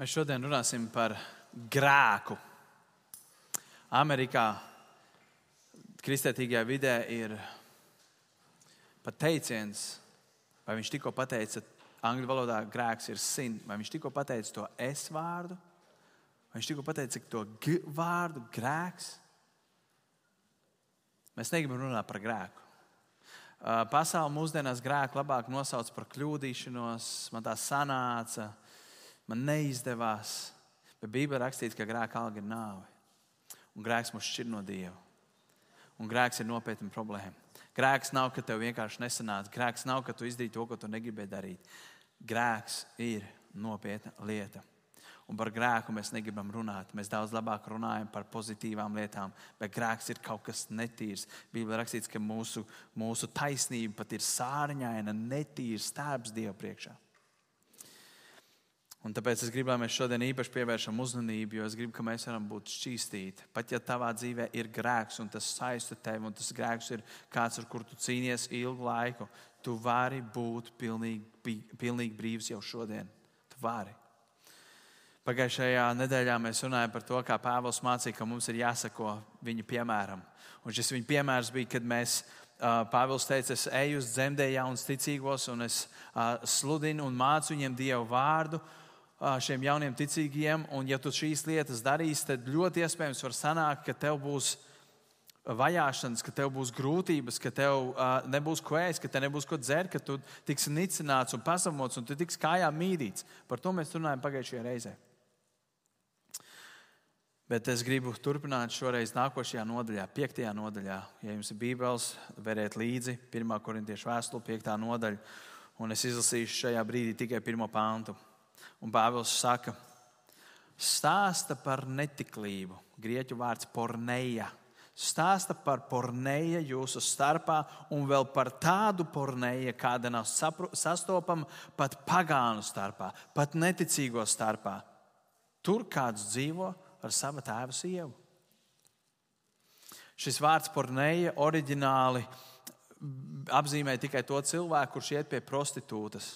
Mēs šodien runāsim par grēku. Amerikā, kristietīgajā vidē, ir pat teiciens, vai viņš tikko pateica, angļu valodā grēks ir sin, vai viņš tikko pateica to es vārdu, vai viņš tikko pateica to vārdu, grēks. Mēs negribam runāt par grēku. Pasaule mūsdienās grēku labāk nosauc par kļūdīšanos, man tā sanāca, man neizdevās. Bet Bībelē rakstīts, ka grēka alga ir nāve. Un grēks mūs šķir no Dieva. Un grēks ir nopietna problēma. Grēks nav, ka tev vienkārši nesanāca. Grēks nav, ka tu izdarīji to, ko tu negribēji darīt. Grēks ir nopietna lieta. Un par grēku mēs negribam runāt. Mēs daudz labāk runājam par pozitīvām lietām, bet grēks ir kaut kas netīrs. Bībelē rakstīts, ka mūsu, mūsu taisnība pat ir sārņaina, netīra stēps Dieva priekšā. Un tāpēc es gribu, lai mēs šodien īpaši pievēršam uzmanību, jo es gribu, lai mēs varam būt šķīstīti. Pat ja tavā dzīvē ir grēks, un tas saista tevi, un tas grēks ir kāds, ar kuru tu cīnies ilgu laiku, tu vari būt pilnīgi, pilnīgi brīvs jau šodien. Tu vari. Pagājušajā nedēļā mēs runājām par to, kā Pāvils mācīja, ka mums ir jāsako viņa piemēram. Un šis viņa piemērs bija, kad mēs Pāvils teica, es eju uz dzemdē jaunas ticīgos, un es sludinu un mācu viņiem Dievu vārdu šiem jauniem ticīgiem, un ja tu šīs lietas darīsi, tad ļoti iespējams var sanākt, ka tev būs vajāšanas, ka tev būs grūtības, ka tev uh, nebūs ko ēst, ka tev nebūs ko dzert, ka tu tiksi nicināts un pazemots un tu tiks kājām mīdīts. Par to mēs runājam pagājušajā reizē. Bet es gribu turpināt šoreiz nākošajā nodaļā, piektajā nodaļā. Ja jums ir bībeles, veriet līdzi 1. korintiešu vēstuli, piekta nodaļa. Un es izlasīšu šajā brīdī tikai pirmo pāntu. Un Pāvils saka, stāsta par netiklību. Grieķu vārds porneja. Stāsta par porneju jūsu starpā un vēl par tādu porneju, kāda nav sastopama pat pagānu starpā, pat neticīgo starpā. Tur kāds dzīvo ar savu tēvu sievu. Šis vārds porneja oriģināli apzīmē tikai to cilvēku, kurš iet pie prostitūtas.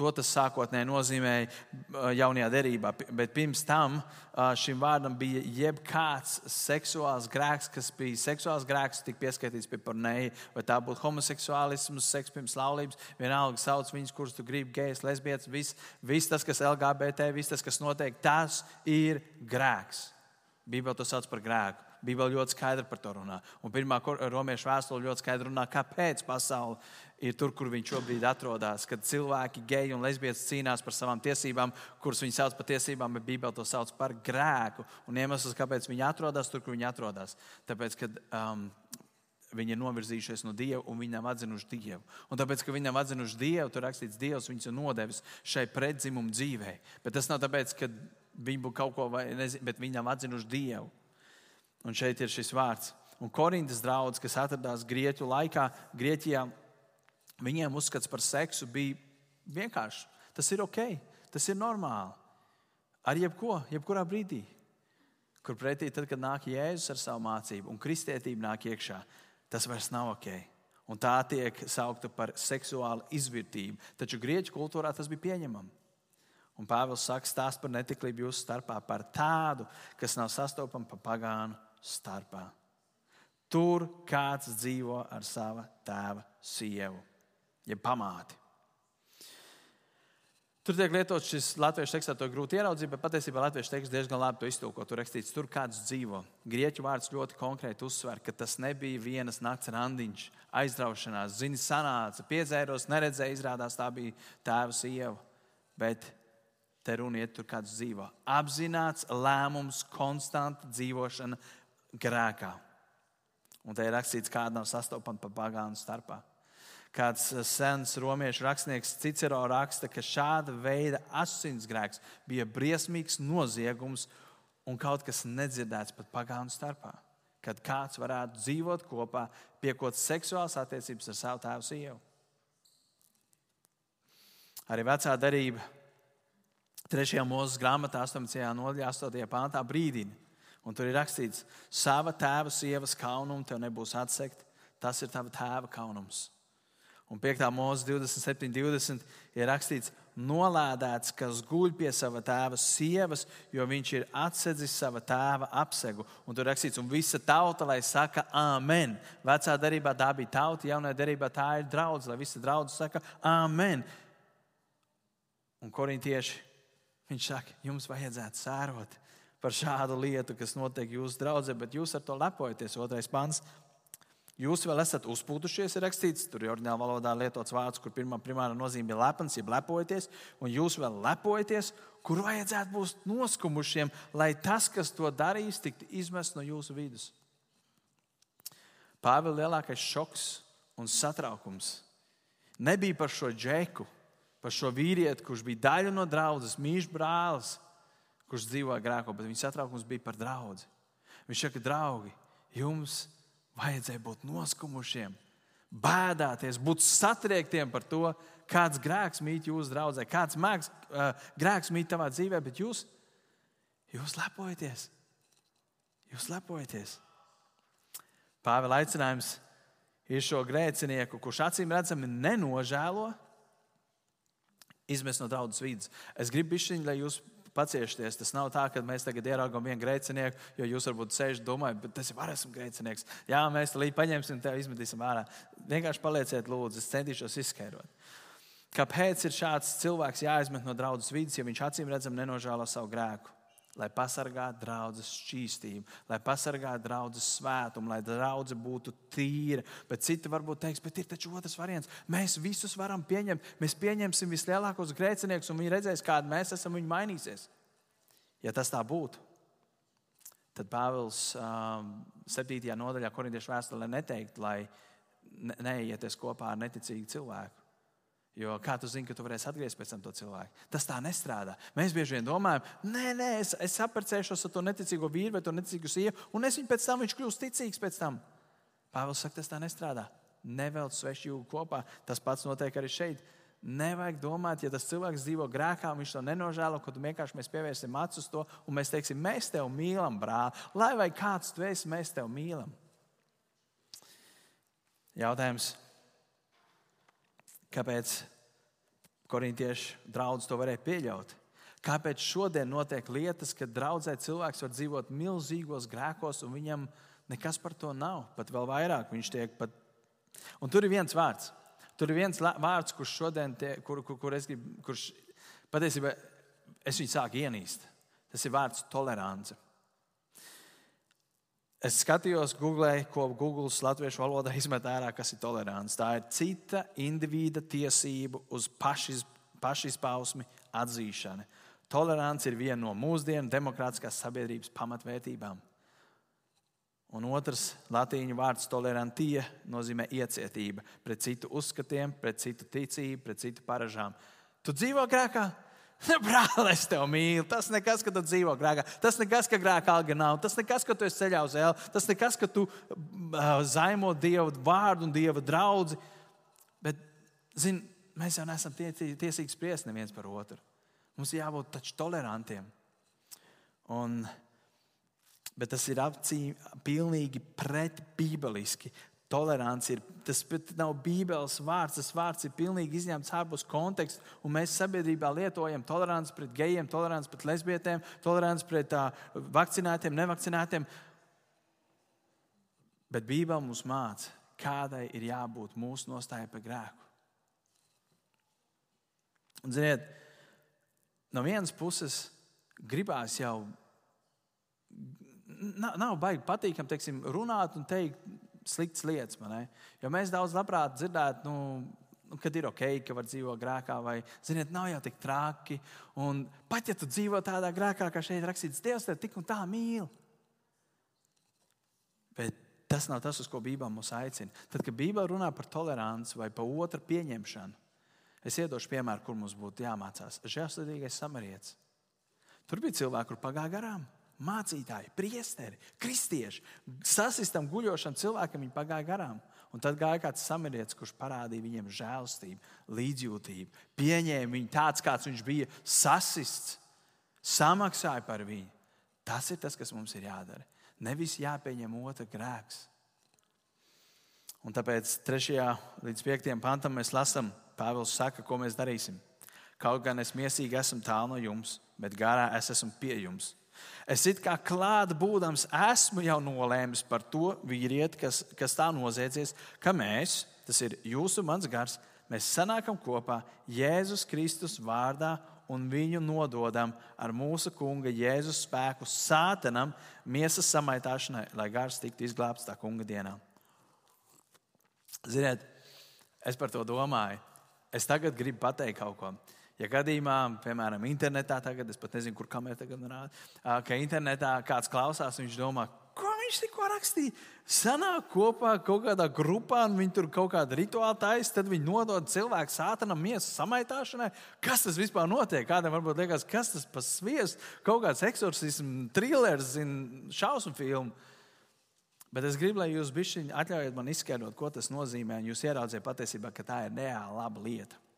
To tas sākotnēji nozīmēja uh, jaunajā derībā, bet pirms tam uh, šim vārdam bija jebkāds seksuāls grēks, kas bija seksuāls grēks, tika pieskaitīts pie pornēja, vai tā būtu homoseksuālisms, seks pirms laulības, vienalga sauc viņus, kurus tu gribi, gejs, lesbietis, viss, viss tas, kas LGBT, viss tas, kas notiek, tas ir grēks. Bībeli to sauc par grēku. Bībeli ļoti skaidri par to runā. Un pirmā romiešu vēstule ļoti skaidri runā, kāpēc pasaule ir tur, kur viņš šobrīd atrodas. Kad cilvēki, geji un lesbietes cīnās par savām tiesībām, kuras viņi sauc par tiesībām, bet Bībeli to sauc par grēku. Un iemesls, kāpēc viņi atrodas tur, kur viņi atrodas, tāpēc, ka um, viņi ir novirzījušies no Dieva un viņi nav atzinuši Dievu. Un tāpēc, ka viņi nav atzinuši Dievu, tur rakstīts, Dievs viņus ir nodevis šai pretzimumu dzīvē. Bet tas nav tāpēc, ka viņi būtu kaut ko vai nezinu, bet viņi nav atzinuši Dievu. Un šeit ir šis vārds. Un Korintas draugs, kas atradās Grieķu laikā, Grieķijā, Viņiem uzskats par seksu bija vienkārši. Tas ir ok, tas ir normāli. Ar jebko, jebkurā brīdī. Kur pretī, tad, kad nāk Jēzus ar savu mācību un kristietība nāk iekšā, tas vairs nav ok. Un tā tiek saukta par seksuālu izvērtību. Taču grieķu kultūrā tas bija pieņemami. Un Pāvils saka, stāst par netiklību jūsu starpā, par tādu, kas nav sastopama pa pagānu starpā. Tur kāds dzīvo ar sava tēva sievu jeb pamāti. Tur tiek lietots šis latviešu teksts, to grūti ieraudzīt, bet patiesībā latviešu teksts diezgan labi to iztulko. Tur rakstīts, tur kāds dzīvo. Grieķu vārds ļoti konkrēti uzsver, ka tas nebija vienas nakts randiņš, aizraušanās, ziņas sanāca, piedzēros, neredzēja, izrādās tā bija tēva sieva. Bet te runa iet, tur kāds dzīvo. Apzināts lēmums, konstanta dzīvošana grēkā. Un te ir rakstīts, kāda nav sastopama pa pagānu starpā. Kāds eh, sens romiešu rakstnieks Cicero raksta, ka šāda veida asinsgrēks bija briesmīgs noziegums un kaut kas nedzirdēts pat pagānu starpā. Kad kāds varētu dzīvot kopā, piekot seksuālas attiecības ar savu tēvu sievu. Arī vecā darība 3. mūzes grāmatā, 18. nodaļā, 8. pāntā brīdina. Un tur ir rakstīts, sava tēva sievas kaunumu tev nebūs atsekt. Tas ir tava tēva kaunums. Un 5. mūzika 27, 20 ir rakstīts, nolādēts, kas guļ pie sava tēva sievas, jo viņš ir atsedzis sava tēva apsegu. Un tur rakstīts, un visa tauta, lai saka, amen. Vecā darbā tā bija tauta, jaunajā darbā tā ir draudz, lai visi draudz saka, amen. Un korintieši, viņš saka, jums vajadzētu sērot par šādu lietu, kas notiek jūsu draudzē, bet jūs ar to lepojaties. Otrais pants. Jūs vēl esat uzpūtušies, ir rakstīts, tur ir oriģinālā valodā lietots vārds, kur pirmā primāra nozīme ir lepns, jeb lepojaties, un jūs vēl lepojaties, kur vajadzētu būt noskumušiem, lai tas, kas to darīs, tiktu izmests no jūsu vidus. Pāvila lielākais šoks un satraukums nebija par šo džeku, par šo vīrieti, kurš bija daļa no draudzes, mīļš brālis, kurš dzīvoja grēko, bet viņa satraukums bija par draugu. Viņš saka, draugi, jums vajadzēja būt noskumušiem, bēdāties, būt satriektiem par to, kāds grēks mīt jūsu draudzē, kāds mēks, uh, grēks mīt tavā dzīvē, bet jūs, jūs lepojaties. Jūs lepojaties. Pāvila aicinājums ir šo grēcinieku, kurš acīm redzami nenožēlo, izmest no draudzes vidas. Es gribu bišķiņ, lai jūs paciešties. Tas nav tā, ka mēs tagad ieraugām vienu grēcinieku, jo jūs varbūt sēžat domājat, bet tas ir var esmu grēcinieks. Jā, mēs līdzi paņemsim tevi, izmetīsim ārā. Vienkārši palieciet, lūdzu, es centīšos izskaidrot. Kāpēc ir šāds cilvēks jāizmet no draudzes vidas, ja viņš acīm redzam nenožēlo savu grēku? Lai pasargātu draudzes šķīstību, lai pasargātu draudzes svētumu, lai draudzene būtu tīra. Bet citi varbūt teiks, bet ir taču otrs variants. Mēs visus varam pieņemt. Mēs pieņemsim vislielākos grēciniekus, un viņi redzēs, kādi mēs esam, viņi mainīsies. Ja tas tā būtu, tad Pāvils um, 7. nodaļā, korintiešu vēstulē, neteikt, lai neieties kopā ar neticīgu cilvēku. Jo kā tu zini, ka tu varēsi atgriezties pēc tam to cilvēku? Tas tā nestrādā. Mēs bieži vien domājam, nē, nē, es, es apprecēšos ar to neticīgo vīru vai to neticīgu sievu, un es viņu pēc tam viņš kļūst ticīgs pēc tam. Pāvils saka, tas tā nestrādā. Nevelc svešu jūgu kopā. Tas pats notiek arī šeit. Nevajag domāt, ja tas cilvēks dzīvo grēkā, viņš to nenožēlo, ka vienkārši mēs pievērsim acis to un mēs teiksim, mēs tevi mīlam, brāl. Lai vai kāds tu esi, mēs tevi mīlam. Jautājums, Kāpēc korintieši draudz to varēja pieļaut? Kāpēc šodien notiek lietas, kad draudzē cilvēks var dzīvot milzīgos grēkos, un viņam nekas par to nav? Pat vēl vairāk viņš tiek pat. Un tur ir viens vārds. Tur ir viens vārds, kurš šodien, tie, kur, kur, kur es gribu, kurš patiesībā es viņu sāku ienīst. Tas ir vārds tolerance. Es skatījos, Google, ko Google latviešu valodā izmet ārā, kas ir tolerants. Tā ir cita individa tiesību uz pašiz, pašizpausmi atzīšana. Tolerants ir viena no mūsdienu demokrātiskās sabiedrības pamatvērtībām. Un otrs latīņu vārds tolerantie nozīmē iecietība pret citu uzskatiem, pret citu ticību, pret citu paražām. Tu dzīvo grēkā, Brāl, es tevi mīlu. Tas nekas, ka tu dzīvo grēkā. Tas nekas, ka grēkā alga nav. Tas nekas, ka tu esi ceļā uz ēlu. Tas nekas, ka tu uh, zaimo Dieva vārdu un Dieva draugu. Bet, zini, mēs jau neesam tie, tiesīgi spriest neviens par otru. Mums jābūt taču tolerantiem. Un, bet tas ir apcīm, pilnīgi pretbībeliski. Tolerants ir tas nav Bībeles vārds, tas vārds ir pilnīgi izņemts ārpus konteksta. Mēs sabiedrībā lietojam toleranci pret gejiem, toleranci pret lesbietēm, toleranci pret uh, vakcinētiem, nevakcinētiem. Bet Bībele mums māca, kādai ir jābūt mūsu nostājai par grēku. Un, ziniet, no vienas puses gribās jau, nav, nav baigi patīkami runāt un teikt, sliktas lietas. Jo mēs daudz labprāt dzirdētu, nu, nu, kad ir ok, ka var dzīvot grēkā, vai, ziniet, nav jau tik traki. Un pat ja tu dzīvo tādā grēkā, kā šeit rakstīts, Dievs tevi tik un tā mīl. Bet tas nav tas, uz ko Bībele mūs aicina. Tad, kad Bībele runā par toleranci vai par otru pieņemšanu, es iedošu piemēru, kur mums būtu jāmācās. Žēlsirdīgais samarietis. Tur bija cilvēki, kur pagāja garām mācītāji, priesteri, kristieši, sasistam guļošam cilvēkam, viņi pagāja garām. Un tad gāja kāds samarietis, kurš parādīja viņiem žēlstību, līdzjūtību, pieņēma viņu tāds, kāds viņš bija, sasists, samaksāja par viņu. Tas ir tas, kas mums ir jādara. Nevis jāpieņem otra grēks. Un tāpēc 3. līdz 5. pantam mēs lasām, Pāvils saka, ko mēs darīsim. Kaut gan es miesīgi esmu tālu no jums, bet garā es esmu pie jums. Es it kā klāta būdams, esmu jau nolēmis par to vīrieti, kas, kas tā noziedzies, ka mēs, tas ir jūsu mans gars, mēs sanākam kopā Jēzus Kristus vārdā un viņu nododam ar mūsu kunga Jēzus spēku sātanam, miesas samaitāšanai, lai gars tiktu izglābts tā kunga dienā. Ziniet, es par to domāju. Es tagad gribu pateikt kaut ko. Ja gadījumā, piemēram, internetā, tagad es pat nezinu, kur kamera tagad rāda, ka internetā kāds klausās, viņš domā, ko viņš tikko rakstīja. Sanāk kopā kaut kādā grupā, un viņi tur kaut kādu rituālu taisa, tad viņi nodod cilvēku sātanam miesas samaitāšanai. Kas tas vispār notiek? Kādam varbūt liekas, kas tas par sviestu, kaut kāds eksorcisms, trilers, šausmu filmu. Bet es gribu, lai jūs bišķiņi atļaujiet man izskaidrot, ko tas nozīmē. Jūs ieraudziet patiesībā, ka tā ir neāla laba lieta.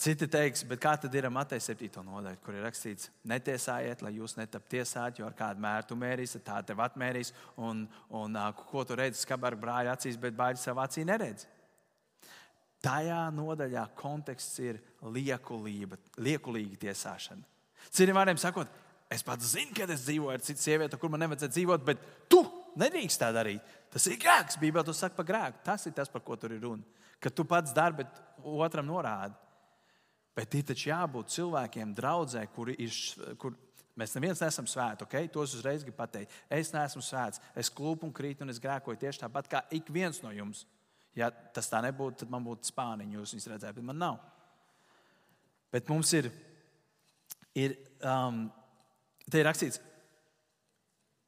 Citi teiks, bet kā tad ir ar Mateja 7. nodaļu, kur ir rakstīts, netiesājiet, lai jūs netaptu tiesāti, jo ar kādu mēru tu mērīsi, tā tev atmērīs, un, un ko tu redzi skarbā brāļa acīs, bet bāļi savā acī neredz. Tajā nodaļā konteksts ir liekulība, liekulīga tiesāšana. Citiem vārdiem sakot, es pats zinu, ka es dzīvoju ar citu sievieti, kur man nevajadzētu dzīvot, bet tu nedrīkst tā darīt. Tas ir grēks. Bībelē tu saki par grēku. Tas ir tas, par ko tur ir runa. Ka tu pats dari, bet otram norādi. Bet ir taču jābūt cilvēkiem, draudzē, kuri ir. Kur, Mēs neviens neesam svēti, ok? To es uzreiz gribu pateikt. Es neesmu svēts, es klūpu un krītu un es grēkoju tieši tāpat kā ik viens no jums. Ja tas tā nebūtu, tad man būtu spāniņi, jūs viņus redzētu, bet man nav. Bet mums ir, ir um, te ir rakstīts,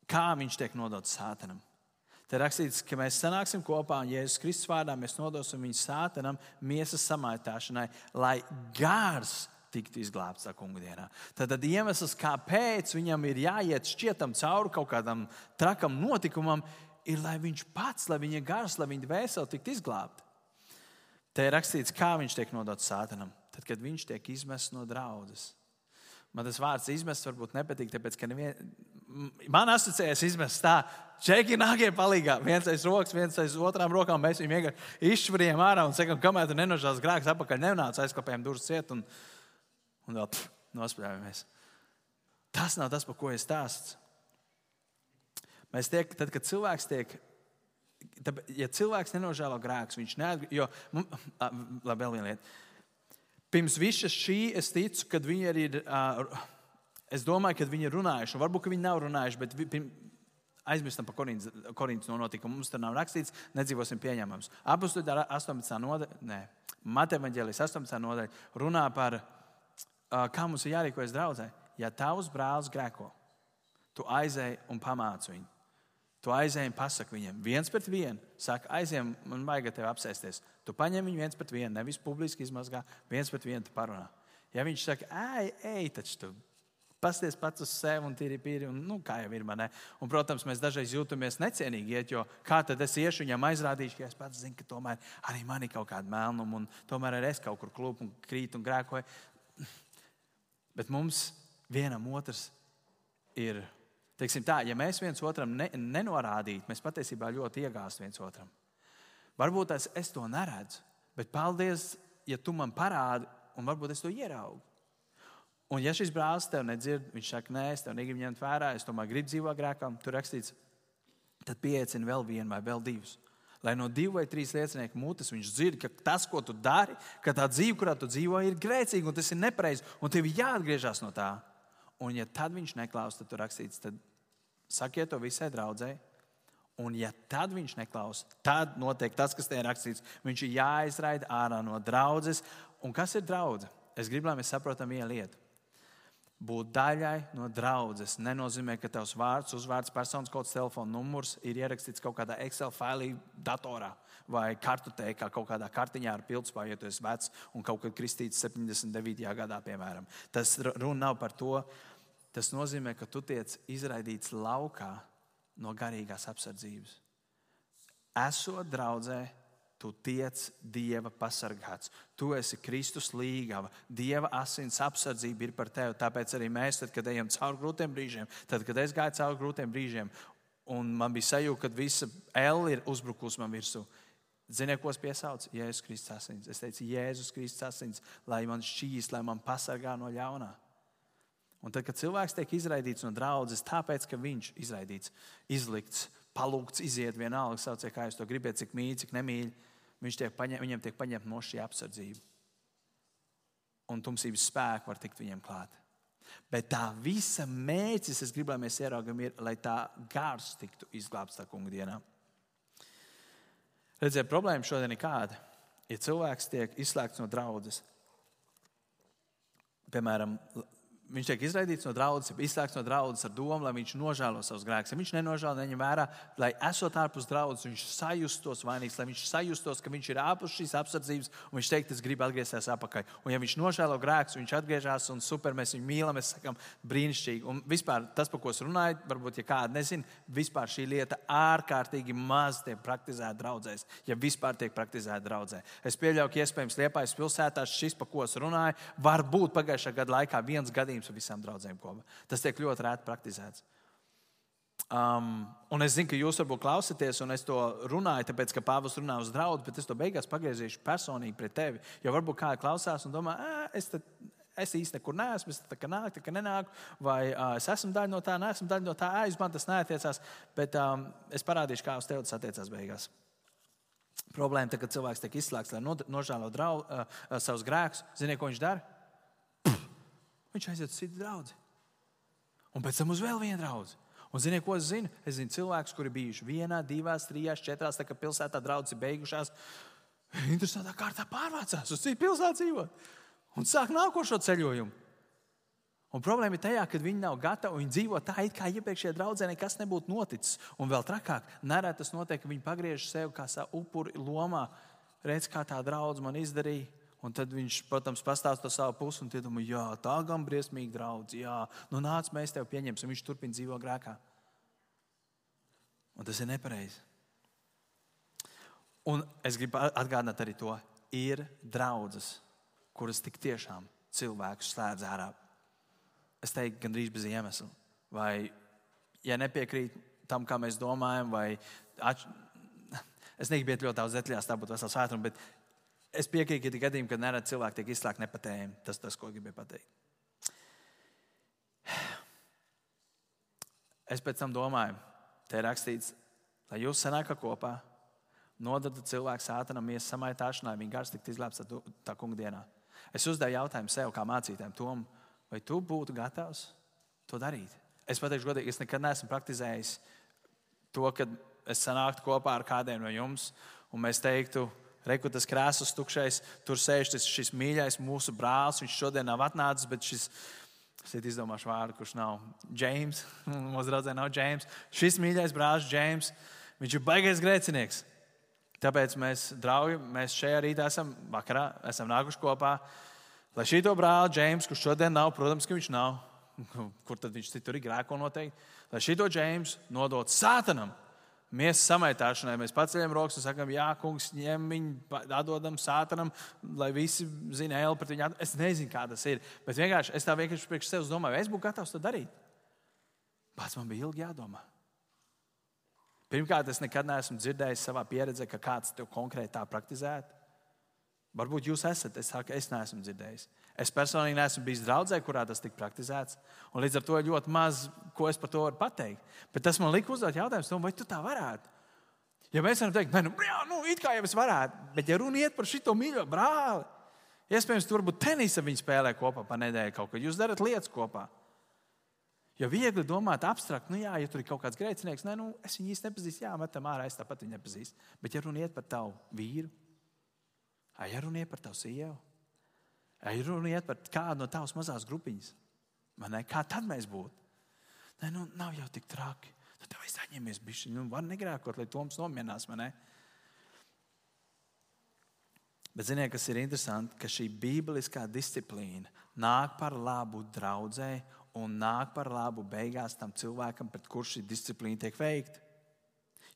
kā viņš tiek nodots sātanam. Te rakstīts, ka mēs sanāksim kopā un Jēzus Kristus vārdā mēs nodosim viņu sātanam miesas samaitāšanai, lai gars tiktu izglābts tā kungu dienā. Tad, tad iemesls, kāpēc viņam ir jāiet šķietam cauri kaut kādam trakam notikumam, ir, lai viņš pats, lai viņa gars, lai viņa dvēsele tiktu izglābta. Te ir rakstīts, kā viņš tiek nodots sātanam, tad, kad viņš tiek izmests no draudzes. Man tas vārds izmests varbūt nepatīk, tāpēc, ka nevien... man asociējas izmests tā, čeki nākie palīgā. Viens aiz rokas, viens aiz otrām rokām. Mēs viņu vienkārši izšķirījām ārā un sakām, kamēr tu nenožās grēks atpakaļ, nenāca aizkāpējām durvis ciet un, un vēl pff, nospļāvāmies. Tas nav tas, par ko es stāstu. Mēs tiek, tad, kad cilvēks tiek Tad, ja cilvēks nenožēlo grēkus, viņš neatgriežas. Labi, vēl viena lieta. Pirms visa šī es ticu, ka viņi arī ir. Es domāju, ka viņi ir runājuši. Varbūt viņi nav runājuši, bet aizmirstam par Korintas notikumu. Mums tur nav rakstīts, nedzīvosim pieņemams. Apostoli 18. nodaļa, Mateja Vangelijas 18. nodaļa runā par, kā mums ir jārīkojas draudzē. Ja tavs brālis grēko, tu aizēji un pamāci viņu. Tu aizēji un pasaki viņiem, viens pret vienu. Saka, aizējām, man vajag tevi apsēsties. Tu paņem viņu viens pret vienu, nevis publiski izmazgā, viens pret vienu parunā. Ja viņš saka, ej, ej, taču tu pasties pats uz sevi un tīri pīri, un, nu, kā jau ir manē. Un, protams, mēs dažreiz jūtamies necienīgi, iet, jo kā tad es iešu viņam aizrādīšu, ka es pats zinu, ka tomēr arī man ir kaut kāda melnuma, un tomēr arī es kaut kur klūpu un krītu un grēkoju. Bet mums vienam otrs ir Teiksim tā, ja mēs viens otram ne, nenorādītu, mēs patiesībā ļoti iegāztu viens otram. Varbūt es, es to neredzu, bet paldies, ja tu man parādi, un varbūt es to ieraugu. Un ja šis brālis tev nedzird, viņš saka, nē, es tev negribu ņemt vērā, es tomēr gribu dzīvot grēkā, tur rakstīts, tad pieaicina vēl vienu vai vēl divus. Lai no divu vai trīs liecinieku mutes viņš dzird, ka tas, ko tu dari, ka tā dzīve, kurā tu dzīvo, ir grēcīga un tas ir nepareizi, un tev ir jāatgriežas no tā. Un, ja tad viņš neklausās, tad tur rakstīts, tad Sakiet to visai draudzēji. Un, ja tad viņš neklausa, tad notiek tas, kas te ir rakstīts. Viņš ir jāizraida ārā no draudzes. Un kas ir draudzene? Es gribu, lai mēs saprotam vienu lietu. Būt daļai no draudzes nenozīmē, ka tavs vārds, uzvārds, personas kods, telefona numurs ir ierakstīts kaut kādā Excel failī, datorā vai kartotēkā, kaut kādā kartiņā ar pildspēju, ja tu esi vecs un kaut kad kristīts 79. gadā, piemēram. Tas runa nav par to, Tas nozīmē, ka tu tiec izraidīts laukā no garīgās apsardzības. Esot draudzē, tu tiec Dieva pasargāts. Tu esi Kristus līgava. Dieva asins apsardzība ir par tevi. Tāpēc arī mēs, tad, kad ejam cauri grūtiem brīžiem, tad, kad es gāju cauri grūtiem brīžiem, un man bija sajūta, ka visa L ir uzbrukusi man virsū, Ziniet, ko es piesaucu? Jēzus Kristus asins. Es teicu, Jēzus Kristus asins, lai man šķīst, lai man pasargā no ļaunā. Un tad, kad cilvēks tiek izraidīts no draudzes, tāpēc, ka viņš ir izraidīts, izlikts, palūgts, iziet vienalga, sauciet, kā jūs to gribat, cik mīļi, cik nemīļi, tiek paņem, viņam tiek paņemta no šī apsardzība. Un tumsības spēku var tikt viņiem klāt. Bet tā visa mērķis, es gribu, lai mēs ieraugam, ir, lai tā gars tiktu izglābts tā kunga dienā. Redziet, problēma šodien ir kāda. Ja cilvēks tiek izslēgts no draudzes, piemēram, viņš tiek izraidīts no draudzes, izslēgts no draudzes ar domu, lai viņš nožēlo savus grēkus. Ja viņš nenožēlo, neņem vērā, lai esot ārpus draudzes, viņš sajustos vainīgs, lai viņš sajustos, ka viņš ir ārpus šīs apsardzības, un viņš teikt, es gribu atgriezties atpakaļ. Un ja viņš nožēlo grēkus, viņš atgriežas un super, mēs viņu mīlam, mēs sakām, brīnišķīgi. Un vispār tas, par ko es runāju, varbūt, ja kāda nezina, vispār šī lieta ārkārtīgi maz tiek praktizēta draudzēs, ja vispār tiek praktizēta draudzē. Es pieļauju, ka iespējams Liepājas pilsētā šis, par ko es runāju, var būt pagājušā gada laikā viens gadījums gadījums ar visām draudzēm kopā. Tas tiek ļoti rēti praktizēts. Um, un es zinu, ka jūs varbūt klausāties, un es to runāju, tāpēc, ka Pāvils runā uz draugu, bet es to beigās pagriezīšu personīgi pret tevi. Jo varbūt kāds klausās un domā, es, te, es īsti nekur neesmu, es tā kā nāku, tā kā nenāku, vai uh, es esmu daļa no tā, neesmu daļa no tā, aiz man tas neatiecās. Bet um, es parādīšu, kā uz tevi tas attiecās beigās. Problēma ir, kad cilvēks tiek izslēgts, lai nožēlo draugu, uh, savus grēkus. Ziniet, ko viņš dara? Viņš aiziet uz citu draugu. Un pēc tam uz vēl vienu draugu. Un ziniet, ko es zinu? Es zinu cilvēkus, kuri bijuši vienā, divās, trijās, četrās, tā kā pilsētā draudzes ir beigušās. Interesantā kārtā pārvācās uz citu pilsētu dzīvot un sāk nākošo ceļojumu. Un problēma ir tajā, ka viņi nav gatavi, viņi dzīvo tā, it kā iepriekšējā draudzē nekas nebūtu noticis. Un vēl trakāk, nereti tas notiek, ka viņi pagriež sevi kā savu upuri lomā. Redz, kā tā draudzene man izdarīja, Un tad viņš, protams, pastāsta savu pusi, un tie domā, jā, tā gan briesmīgi draudz, jā, nu nāc, mēs tevi pieņemsim. Viņš turpina dzīvot grēkā. Un tas ir nepareizi. Un es gribu atgādināt arī to, ir draudzes, kuras tik tiešām cilvēkus slēdz ārā. Es teiktu, gandrīz bez iemesla. Vai, ja nepiekrīt tam, kā mēs domājam, vai atš... es negribu iet ļoti daudz detaļās, tā būtu vesela svētuma, bet Es piekrītu, ka ir gadījumi, kad nereti cilvēki tiek izslēgti nepatējami. Tas tas, ko gribēju pateikt. Es pēc tam domāju, te ir rakstīts, lai jūs sanākat kopā, nodadat cilvēku sātanam, ies samaitāšanai, viņa gars tikt izglābts tā kunga dienā. Es uzdevu jautājumu sev, kā mācītājiem, Tom, vai tu būtu gatavs to darīt? Es pateikšu, godīgi, es nekad neesmu praktizējis to, ka es sanāktu kopā ar kādiem no jums, un mēs teiktu, Reku tas krēsls tukšais, tur sēž tas šis mīļais mūsu brālis. Viņš šodien nav atnācis, bet šis, es izdomāšu vārdu, kurš nav James. Mūsu draudzē nav James. Šis mīļais brālis, James, viņš ir baigais grēcinieks. Tāpēc mēs, draugi, mēs šajā rītā esam, vakarā, esam nākuši kopā. Lai šī to brāli, James, kurš šodien nav, protams, ka viņš nav, kur tad viņš citur ir grēko noteikti, lai šī to James nodot sātanam Mēs samaitāšanai mēs paceļam rokas un sakām, jā, kungs, ņem viņu, atdodam sātanam, lai visi zina, ēlu pret viņu. Es nezinu, kā tas ir. Bet vienkārši es tā vienkārši priekš sevis domāju, es būtu gatavs to darīt. Pats man bija ilgi jādomā. Pirmkārt, es nekad neesmu dzirdējis savā pieredzē, ka kāds to konkrēti tā praktizētu. Varbūt jūs esat, es saku, es neesmu dzirdējis. Es personīgi neesmu bijis draudzē, kurā tas tika praktizēts. Līdz ar to ir ļoti maz, ko es par to varu pateikt. Bet tas man lika uzdot jautājumu, vai tu tā varētu? Ja mēs varam teikt, nu, jā, nu, it kā jau es varētu, bet ja runa iet par šo mīļo brāli, iespējams, tur varbūt tenisa viņi spēlē kopā pa nedēļu kaut kad. Jūs darat lietas kopā. Ja viegli domāt, abstrakt, nu jā, ja tur ir kaut kāds grēcinieks, nē, nu, es viņu īsti nepazīstu, jā, metam ārā, es tāpat viņu nepazīstu. Bet ja runa iet par tavu vīru, ja runa iet par tavu sievu, Ir runa iet par kādu no tavas mazās grupiņas. Kā tad mēs būtu? Nē, nu, nav jau tik traki. Nu, tev ir saņemies bišķi. Nu, var negrēkot, lai Toms nomierinās. Bet ziniet, kas ir interesanti, ka šī bībeliskā disciplīna nāk par labu draudzē un nāk par labu beigās tam cilvēkam, pret kurš šī disciplīna tiek veikta.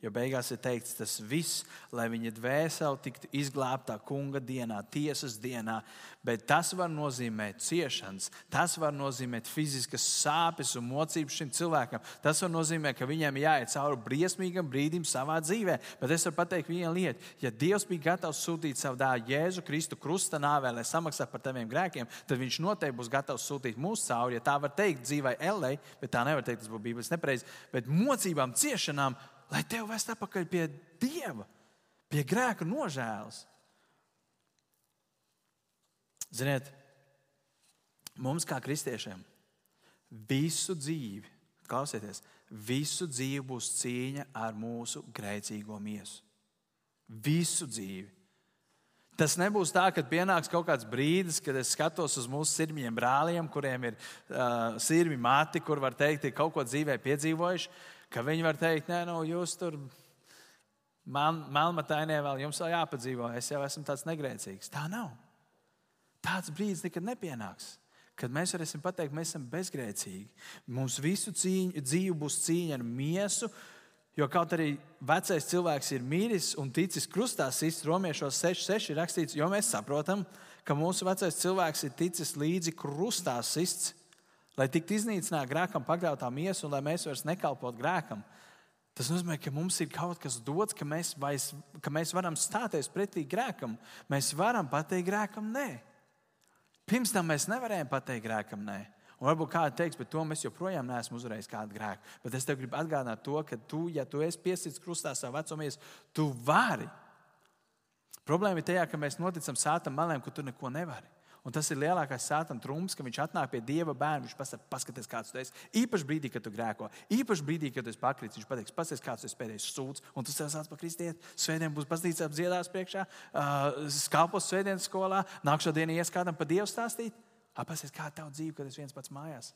Jo beigās ir teikts, tas viss, lai viņa dvēsele tiktu izglābta kunga dienā, tiesas dienā. Bet tas var nozīmēt ciešanas, tas var nozīmēt fiziskas sāpes un mocības šim cilvēkam. Tas var nozīmēt, ka viņam jāiet cauri briesmīgam brīdim savā dzīvē. Bet es varu pateikt vienu lietu. Ja Dievs bija gatavs sūtīt savu dēlu Jēzu Kristu krusta nāvē, lai samaksātu par taviem grēkiem, tad viņš noteikti būs gatavs sūtīt mūsu cauri. Ja tā var teikt dzīvai Ellei, bet tā nevar teikt, tas būtu Bībeles nepareizi. Bet mocībām, ciešanām lai tevi vest atpakaļ pie Dieva, pie grēka nožēlas. Ziniet, mums kā kristiešiem visu dzīvi, klausieties, visu dzīvi būs cīņa ar mūsu grēcīgo miesu. Visu dzīvi. Tas nebūs tā, ka pienāks kaut kāds brīdis, kad es skatos uz mūsu sirmiem brāliem, kuriem ir uh, sirmi mati, kur var teikt, ir kaut ko dzīvē piedzīvojuši, ka viņi var teikt, nē, nu, jūs tur melnmatainie vēl jums vēl jāpadzīvo, es jau esmu tāds negrēcīgs. Tā nav. Tāds brīdis nekad nepienāks. Kad mēs varēsim pateikt, mēs esam bezgrēcīgi. Mums visu cīņu, dzīvi būs cīņa ar miesu, jo kaut arī vecais cilvēks ir mīlis un ticis krustā, sist romiešos 6,6 ir rakstīts, jo mēs saprotam, ka mūsu vecais cilvēks ir ticis līdzi krustā sists lai tiktu iznīcināta grēkam pakļautā miesa un lai mēs vairs nekalpotu grēkam. Tas nozīmē, ka mums ir kaut kas dots, ka mēs, vairs, ka mēs varam stāties pretī grēkam. Mēs varam pateikt grēkam, nē. Pirms tam mēs nevarējām pateikt grēkam, nē. Un varbūt kāds teiks, bet to mēs joprojām neesam uzvarējuši kādu grēku. Bet es tev gribu atgādināt to, ka tu, ja tu esi piesits krustā savā vecumies, tu vari. Problēma ir tajā, ka mēs noticam sātam malēm, ka tu neko nevari. Un tas ir lielākais sātana trumps, ka viņš atnāk pie dieva bērna. Viņš pasaka, paskaties, kāds tu esi. Īpaši brīdī, kad tu grēko, īpaši brīdī, kad esi pakritis, viņš pateiks, paskaties, kāds tu esi pēdējais sūds. Un tu sev sāc par kristieti. Svētdien būs baznīcā dziedās priekšā, uh, skalpos svētdienas skolā, nākamā dienā ies kādam par dievu stāstīt. Kāda ir tava dzīve, kad esi viens pats mājās.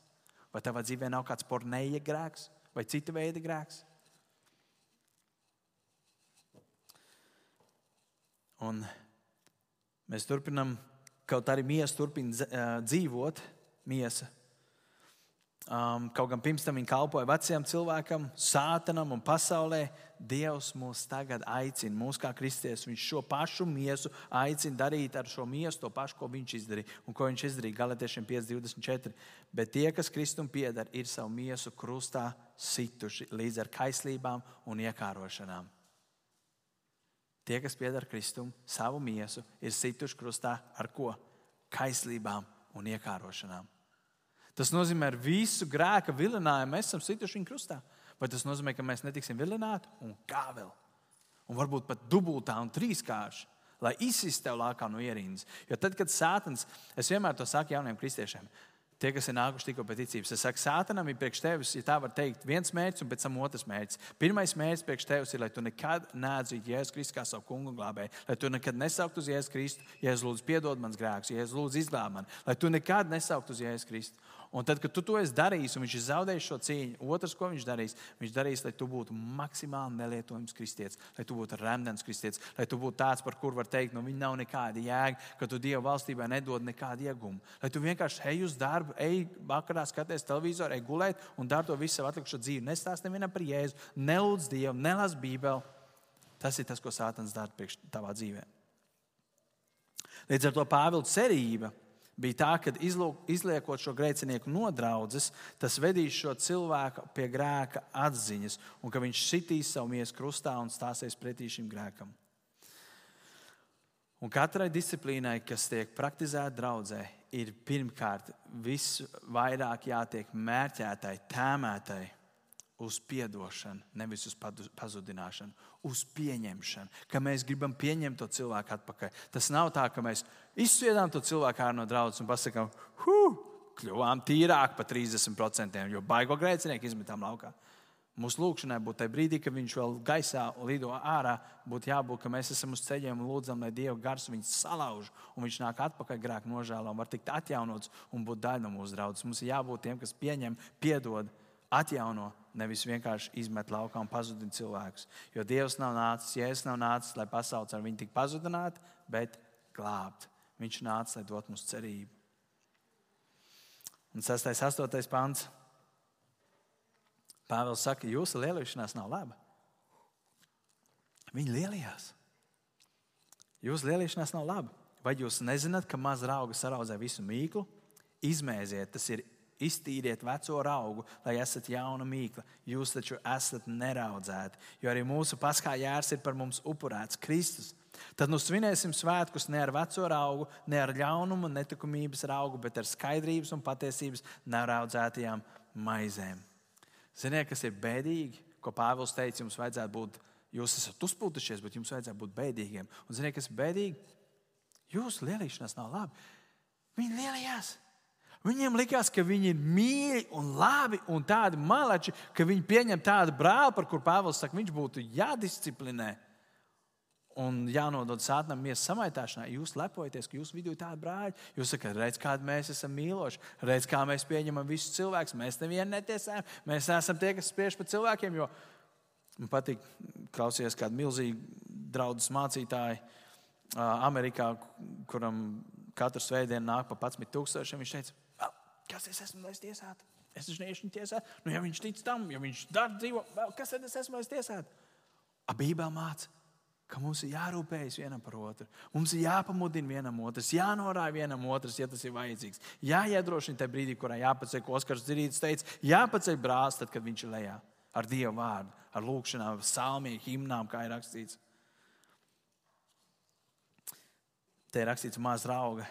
Vai tavā dzīvē nav kāds pornēja grēks vai cita veida grēks? Un mēs turpinām Kaut arī miesa turpina dzīvot, miesa. Um, kaut gan pirms tam viņa kalpoja vecajam cilvēkam, sātanam un pasaulē, Dievs mūs tagad aicina, mūs kā kristieši. Viņš šo pašu miesu aicina darīt ar šo miesu to pašu, ko viņš izdarīja. Un ko viņš izdarīja Galatiešiem 5,24. Bet tie, kas Kristum pieder, ir savu miesu krustā situši līdz ar kaislībām un iekārošanām. Tie, kas pieder Kristum, savu miesu ir situši krustā ar ko? Kaislībām un iekārošanām. Tas nozīmē, ka visu grēka vilinājumu mēs esam situši viņa krustā. Vai tas nozīmē, ka mēs netiksim vilināti un kā vēl? Un varbūt pat dubultā un trīskārši, lai izsistu tev lākā no ierīnas. Jo tad, kad sātans, es vienmēr to saku jauniem kristiešiem, Tie, kas ir nākuši tikko pēc ticības, es saku, Sātanam ir priekš tevis, ja tā var teikt, viens mērķis un pēc tam otrs mērķis. Pirmais mērķis priekš tevis ir, lai tu nekad neatzītu Jēzus Kristu kā savu kungu un glābēju, lai tu nekad nesauktu uz Jēzus Kristu, Jēzus lūdzu piedod mans grēkus, Jēzus lūdzu izglāb mani, lai tu nekad nesauktu uz Jēzus Kristu. Un tad, kad tu to esi darījis, un viņš ir zaudējis šo cīņu, otrs, ko viņš darīs, viņš darīs, lai tu būtu maksimāli nelietojams kristietis, lai tu būtu remdens kristietis, lai tu būtu tāds, par kuru var teikt, nu, viņa nav nekāda jēga, ka tu Dieva valstībā nedod nekādu iegumu. Lai tu vienkārši ej uz darbu, ej vakarā skaties televizoru, ej gulēt un dari to visu savu atlikušo dzīvi. Nestāst nevienam par Jēzu, nelūdz Dievu, nelas Bībeli. Tas ir tas, ko Sātans dara priekš tavā dzīvē. Līdz ar to Pāvila cerība bija tā, ka izliekot šo grēcinieku nodraudzes, tas vedīs šo cilvēku pie grēka atziņas, un ka viņš sitīs savu miesu krustā un stāsies pretī šim grēkam. Un katrai disciplīnai, kas tiek praktizēta draudzē, ir pirmkārt visvairāk jātiek mērķētai, tēmētai uz atdošanu, nevis uz pazudināšanu, uz pieņemšanu, ka mēs gribam pieņemt to cilvēku atpakaļ. Tas nav tā, ka mēs izsviedām to cilvēku no draudzes un pasakām, huh, kļuvām tīrāk par 30%, jo baigo grēcinieku izmetām laukā. Mūsu lūgšanai būtu tajā brīdī, kad viņš vēl gaisā lido ārā, būtu jābūt, ka mēs esam uz ceļiem un lūdzam, lai Dieva gars viņu salauž, un viņš nāk atpakaļ grēku nožēlā un var tikt atjaunots un būt daļa no mūsu draudzes. Mums ir jābūt tiem, kas pieņem, piedod, atjauno, nevis vienkārši izmet laukā un pazudina cilvēkus. Jo Dievs nav nācis, Jēzus nav nācis, lai pasaules ar viņu tik pazudinātu, bet glābt. Viņš nāca, lai dotu mums cerību. Un 6. un 8. pāns. Pāvils saka, jūsu lielīšanās nav laba. Viņi lielījās. Jūsu lielīšanās nav labi. Vai jūs nezināt, ka maza auga saraudzē visu mīklu? Izmēziet, tas ir iztīriet veco augu, lai esat jauna mīkla. Jūs taču esat neraudzēti, jo arī mūsu paskā jērs ir par mums upurēts Kristus. Tad nu svinēsim svētkus ne ar veco augu, ne ar ļaunumu, netikumības augu, bet ar skaidrības un patiesības neraudzētajām maizēm. Ziniet, kas ir bēdīgi, ko Pāvils teica, jums vajadzētu būt, jūs esat uzpūtušies, bet jums vajadzētu būt bēdīgiem. Un ziniet, kas ir bēdīgi? Jūsu lielīšanās nav labi. Viņi lielījās. Viņiem likās, ka viņi ir mīļi un labi un tādi malači, ka viņi pieņem tādu brāli, par kuru Pāvils saka, viņš būtu jādisciplinē un jānodod sātnam miesas samaitāšanā. Jūs lepojaties, ka jūsu vidū ir tādi brāļi. Jūs sakat, redz, kādi mēs esam mīloši, redz, kā mēs pieņemam visus cilvēkus. Mēs nevienu netiesājam, mēs neesam tie, kas spiež par cilvēkiem. Jo man patīk klausīties kādu milzīgu draugu mācītāju Amerikā, kuram katru svētdienu nāk pa 11,000. Viņš teica, Kas es esmu, lai es tiesātu? Es taču neiešu viņu tiesāt. Nu, ja viņš tic tam, ja viņš dara dzīvo, kas tad es esmu, lai es tiesātu? A Bībelē māca, ka mums ir jārūpējas vienam par otru. Mums ir jāpamudina vienam otrs, jānorāda vienam otrs, ja tas ir vajadzīgs. Jāiedrošina tajā brīdī, kurā jāpaceļ, ko Oskars Zirītis teica, jāpaceļ brālis, tad, kad viņš ir lejā ar Dieva vārdu, ar lūgšanām, salmiem, himnām, kā ir rakstīts. Te ir rakstīts, maz rauga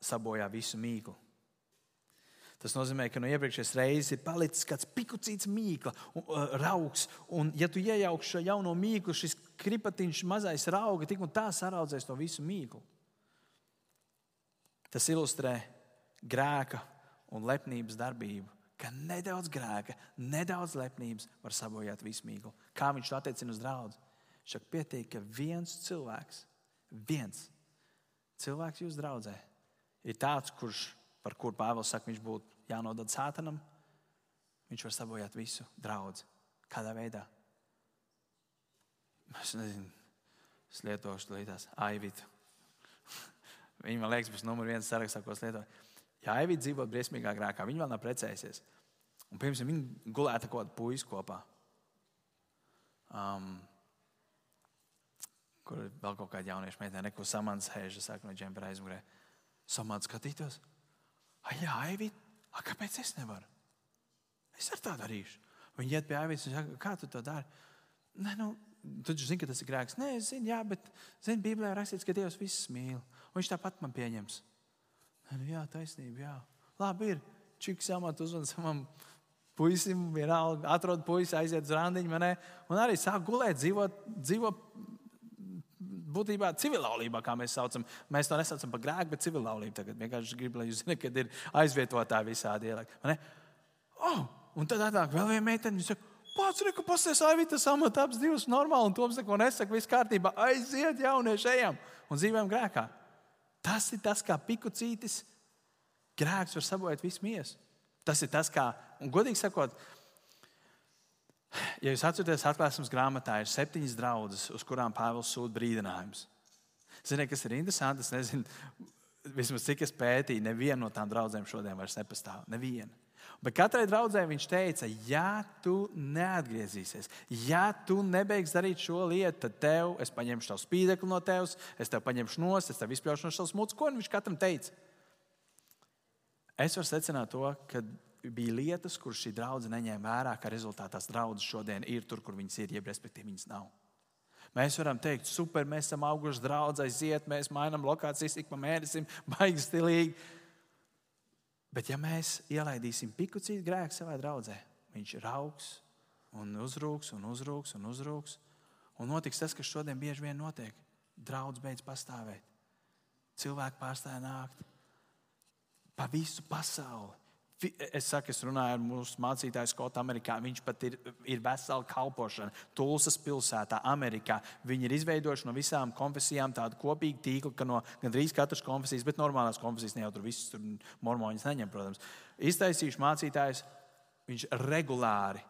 sabojā visu mīklu. Tas nozīmē, ka no iepriekšējās reizes ir palicis kāds pikucīts mīkla, un, uh, raugs. Un, ja tu iejauksi šo jauno mīklu, šis kripatiņš, mazais rauga, tik un tā saraudzēs to visu mīklu. Tas ilustrē grēka un lepnības darbību. Ka nedaudz grēka, nedaudz lepnības var sabojāt visu mīklu. Kā viņš to attiecina uz draugu? Šak pietiek, ka viens cilvēks, viens cilvēks jūs draudzē, ir tāds, kurš, par kuru Pāvils saka, viņš būtu jānodod sātanam, viņš var sabojāt visu draugu. Kādā veidā? Es nezinu, es lietošu līdās aivitu. Viņa man liekas, būs numur viens sarakstā, ko es lietoju. Ja aivita dzīvo briesmīgā grēkā, viņa vēl nav precējusies. Un, piemēram, viņa gulēta kaut kādu puisi kopā. Um, kur vēl kaut kāda jaunieša meitene, neko samants hēža, saka no džempera aizmugurē. Samants skatītos. Ai, jā, aivita A, kāpēc es nevaru? Es ar tā darīšu. Viņi iet pie avīzes un saka, kā tu to dari? Nē, nu, tu zini, ka tas ir grēks. Nē, es zinu, jā, bet zini, Bībelē rakstīts, ka Dievs visus mīl. Viņš tāpat man pieņems. Nē, nu, jā, taisnība, jā. Labi ir. Čiks samat uzvan savam puisim, vienalga, atrod puisi, aiziet uz randiņu, manē, un arī sāk gulēt, dzīvot, dzīvot būtībā civilaulībā, kā mēs saucam. Mēs to nesaucam par grēku, bet civilaulību. Tagad vienkārši gribu, lai jūs zināt, kad ir aizvietotāji visādi ielēkti. Oh, un tad atnāk vēl viena meitene. Pats ir, ka pasēs aivīta samata abas divas normāli, un Toms neko nesaka, viss kārtībā. Aiziet, jaunieši, ejam un dzīvojam grēkā. Tas ir tas, kā pikucītis grēks var sabojāt visu miesu. Tas ir tas, kā, un godīgi sakot, Ja jūs atceraties, atklāsmes grāmatā ir septiņas draudzes, uz kurām Pāvils sūta brīdinājumus. Ziniet, kas ir interesanti? Es nezinu, vismaz cik es pētīju, neviena no tām draudzēm šodien vairs nepastāv. Neviena. Bet katrai draudzē viņš teica, ja tu neatgriezīsies, ja tu nebeigsi darīt šo lietu, tad tev, es paņemšu tavu spīdekli no tevis, es tev paņemšu nost, es tev izspļaušu no savas mutes. Ko viņš katram teica? Es varu secināt to, ka bija lietas, kuras šī draudzene neņēma vērā, ka rezultātā tās draudzes šodien ir tur, kur viņas ir, jeb respektīvi viņas nav. Mēs varam teikt, super, mēs esam auguši draudzē, aiziet, mēs mainām lokācijas ik pa mēnesim, baigi stilīgi. Bet ja mēs ielaidīsim pikucīt grēku savā draudzē, viņš ir augs un uzrūks un uzrūks un uzrūks. Un notiks tas, kas šodien bieži vien notiek. Draudz beidz pastāvēt. Cilvēki pārstāja nākt pa visu pasauli. Es saku, es runāju ar mūsu mācītāju Skotu Amerikā. Viņš pat ir, ir vesela kalpošana. Tulsas pilsētā, Amerikā. Viņi ir izveidojuši no visām konfesijām tādu kopīgu tīklu, ka no gandrīz katras konfesijas, bet normālās konfesijas ne jau tur visas tur mormoņas neņem, protams. Iztaisījuši mācītājs, viņš regulāri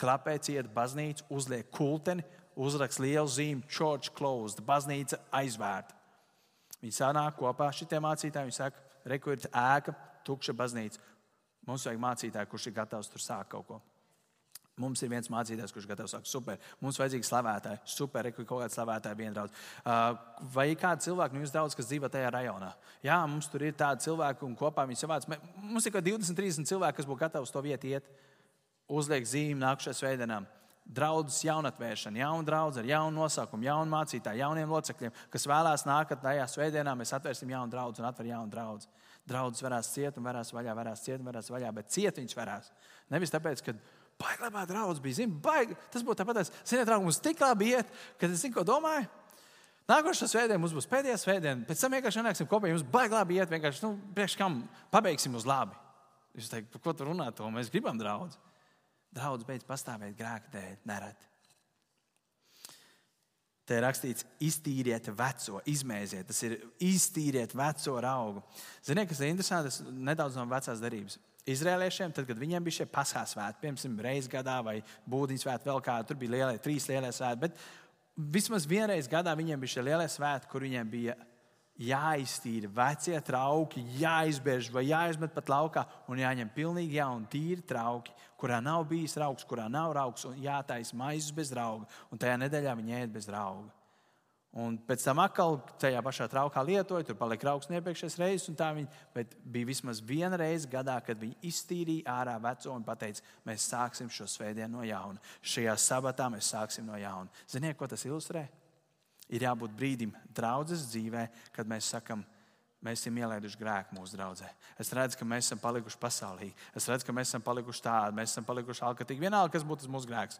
klapē ciet baznīcu, uzliek kulteni, uzrakst lielu zīmi, church closed, baznīca aizvērta. Viņi sanāk kopā šitie mācītāji, viņi saka, rekur ir ēka, tukša baznīca Mums vajag mācītāju, kurš ir gatavs tur sākt kaut ko. Mums ir viens mācītājs, kurš gatavs sakt, super, mums vajadzīgi slavētāji, super, kaut kāda slavētāja vienraudz. Uh, vai ir kādi cilvēki nu, jūsu daudz, kas dzīvo tajā rajonā? Jā, mums tur ir tādi cilvēki, un kopā viņi savāc. Mums ir kaut 20, 30 cilvēki, kas būtu gatavi uz to vietu iet, uzliekt zīmi nākamajā svētdienā. Draudzes jaunatvēršana, jauna draudzene ar jaunu nosaukumu, jaunu mācītāju, jauniem locekļiem, kas vēlās nākt tajā svētdienā, mēs atvērsim jaunu draugu un atveram jaunu draugu. Draudzes varēs ciet un varēs vaļā, varēs ciet un varēs vaļā, bet ciet viņas varēs. Nevis tāpēc, ka Baigi labā draudzene bija. Zin, baigi, tas būtu tāpat, ziniet, draugi, mums tik labi iet, ka es zinu, ko domāju. Nākošais svētdiena mums būs pēdējā svētdiena. Pēc tam vienkārši nāksim kopā. Jums baigi labi iet, vienkārši, nu, priekš kam pabeigsim uz labi. Jūs teikt, par ko tu runā to? Mēs gribam draudz. Draudz beidz pastāvēt grēka dēļ, nereti. Te ir rakstīts, iztīriet veco, izmēziet. Tas ir iztīriet veco augu. Ziniet, kas ir interesanti? Tas nedaudz no vecās darības. Izrēliešiem, tad, kad viņiem bija šie pasākumi svētki, piemēram, reizes gadā vai būdiņas svētki, vēl kādā, tur bija lielie, trīs lielie svētki. Bet vismaz vienreiz gadā viņiem bija šie lielie svētki, kur viņiem bija jāiztīra vecie trauki, jāizbēž vai jāizmet pat laukā un jāņem pilnīgi jauni, tīri trauki, kurā nav bijis raugs, kurā nav raugs un jātaisa maizes bez rauga. Un tajā nedēļā viņi ēd bez rauga. Un pēc tam atkal tajā pašā traukā lietoja, tur palika augsne iepriekšējais reizes, un tā viņi, bet bija vismaz viena reize gadā, kad viņi iztīrīja ārā veco un teica, mēs sāksim šo svētdienu no jauna. Šajā sabatā mēs sāksim no jauna. Ziniet, ko tas ilustrē? Ir jābūt brīdim draudzes dzīvē, kad mēs sakam, mēs esam ielaiduši grēku mūsu draudzē. Es redzu, ka mēs esam palikuši pasaulīgi. Es redzu, ka mēs esam palikuši tādi, mēs esam palikuši alkatīgi. Vienalga, kas būtu mūsu grēks.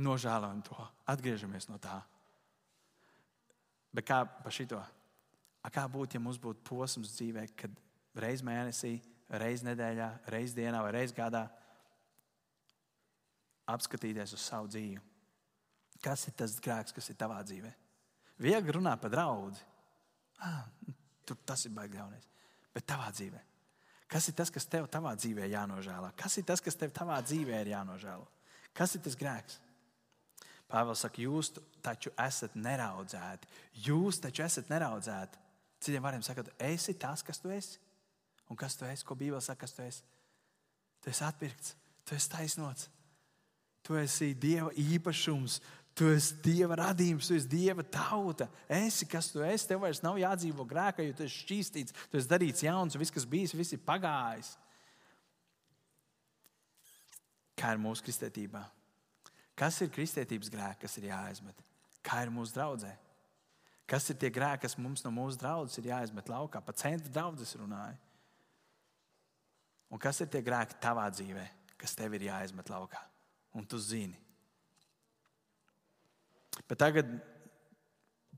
Nožēlojam to, atgriežamies no tā. Bet kā par šito? A kā būtu, ja mums būtu posms dzīvē, kad reizes mēnesī, reizes nedēļā, reizes dienā vai reizes gadā apskatīties uz savu dzīvi? Kas ir tas grēks, kas ir tavā dzīvē? Viegli runāt par draugu. Ah, tur tas ir baigi ļaunais. Bet tavā dzīvē. Kas ir tas, kas tev tavā dzīvē jānožēlā? Kas ir tas, kas tev tavā dzīvē ir jānožēlo? Kas ir tas grēks? Pāvils saka, jūs taču esat neraudzēti. Jūs taču esat neraudzēti. Citiem vārdiem sakot, esi tas, kas tu esi. Un kas tu esi? Ko Bībele saka, kas tu esi? Tu esi atpirkts, tu esi taisnots. Tu esi Dieva īpašums, tu esi Dieva radījums, tu esi Dieva tauta. Esi, kas tu esi. Tev vairs nav jādzīvo grēkā, jo tu esi šķīstīts, tu esi darīts jauns, un viss, kas bijis, viss ir pagājis. Kā ir mūsu kristietībā? Kas ir kristietības grēki, kas ir jāaizmet? Kā ir mūsu draudzē? Kas ir tie grēki, kas mums no mūsu draudzes ir jāizmet laukā? Pa centra draudzes runāju. Un kas ir tie grēki tavā dzīvē, kas tev ir jāizmet laukā? Un tu zini. Bet tagad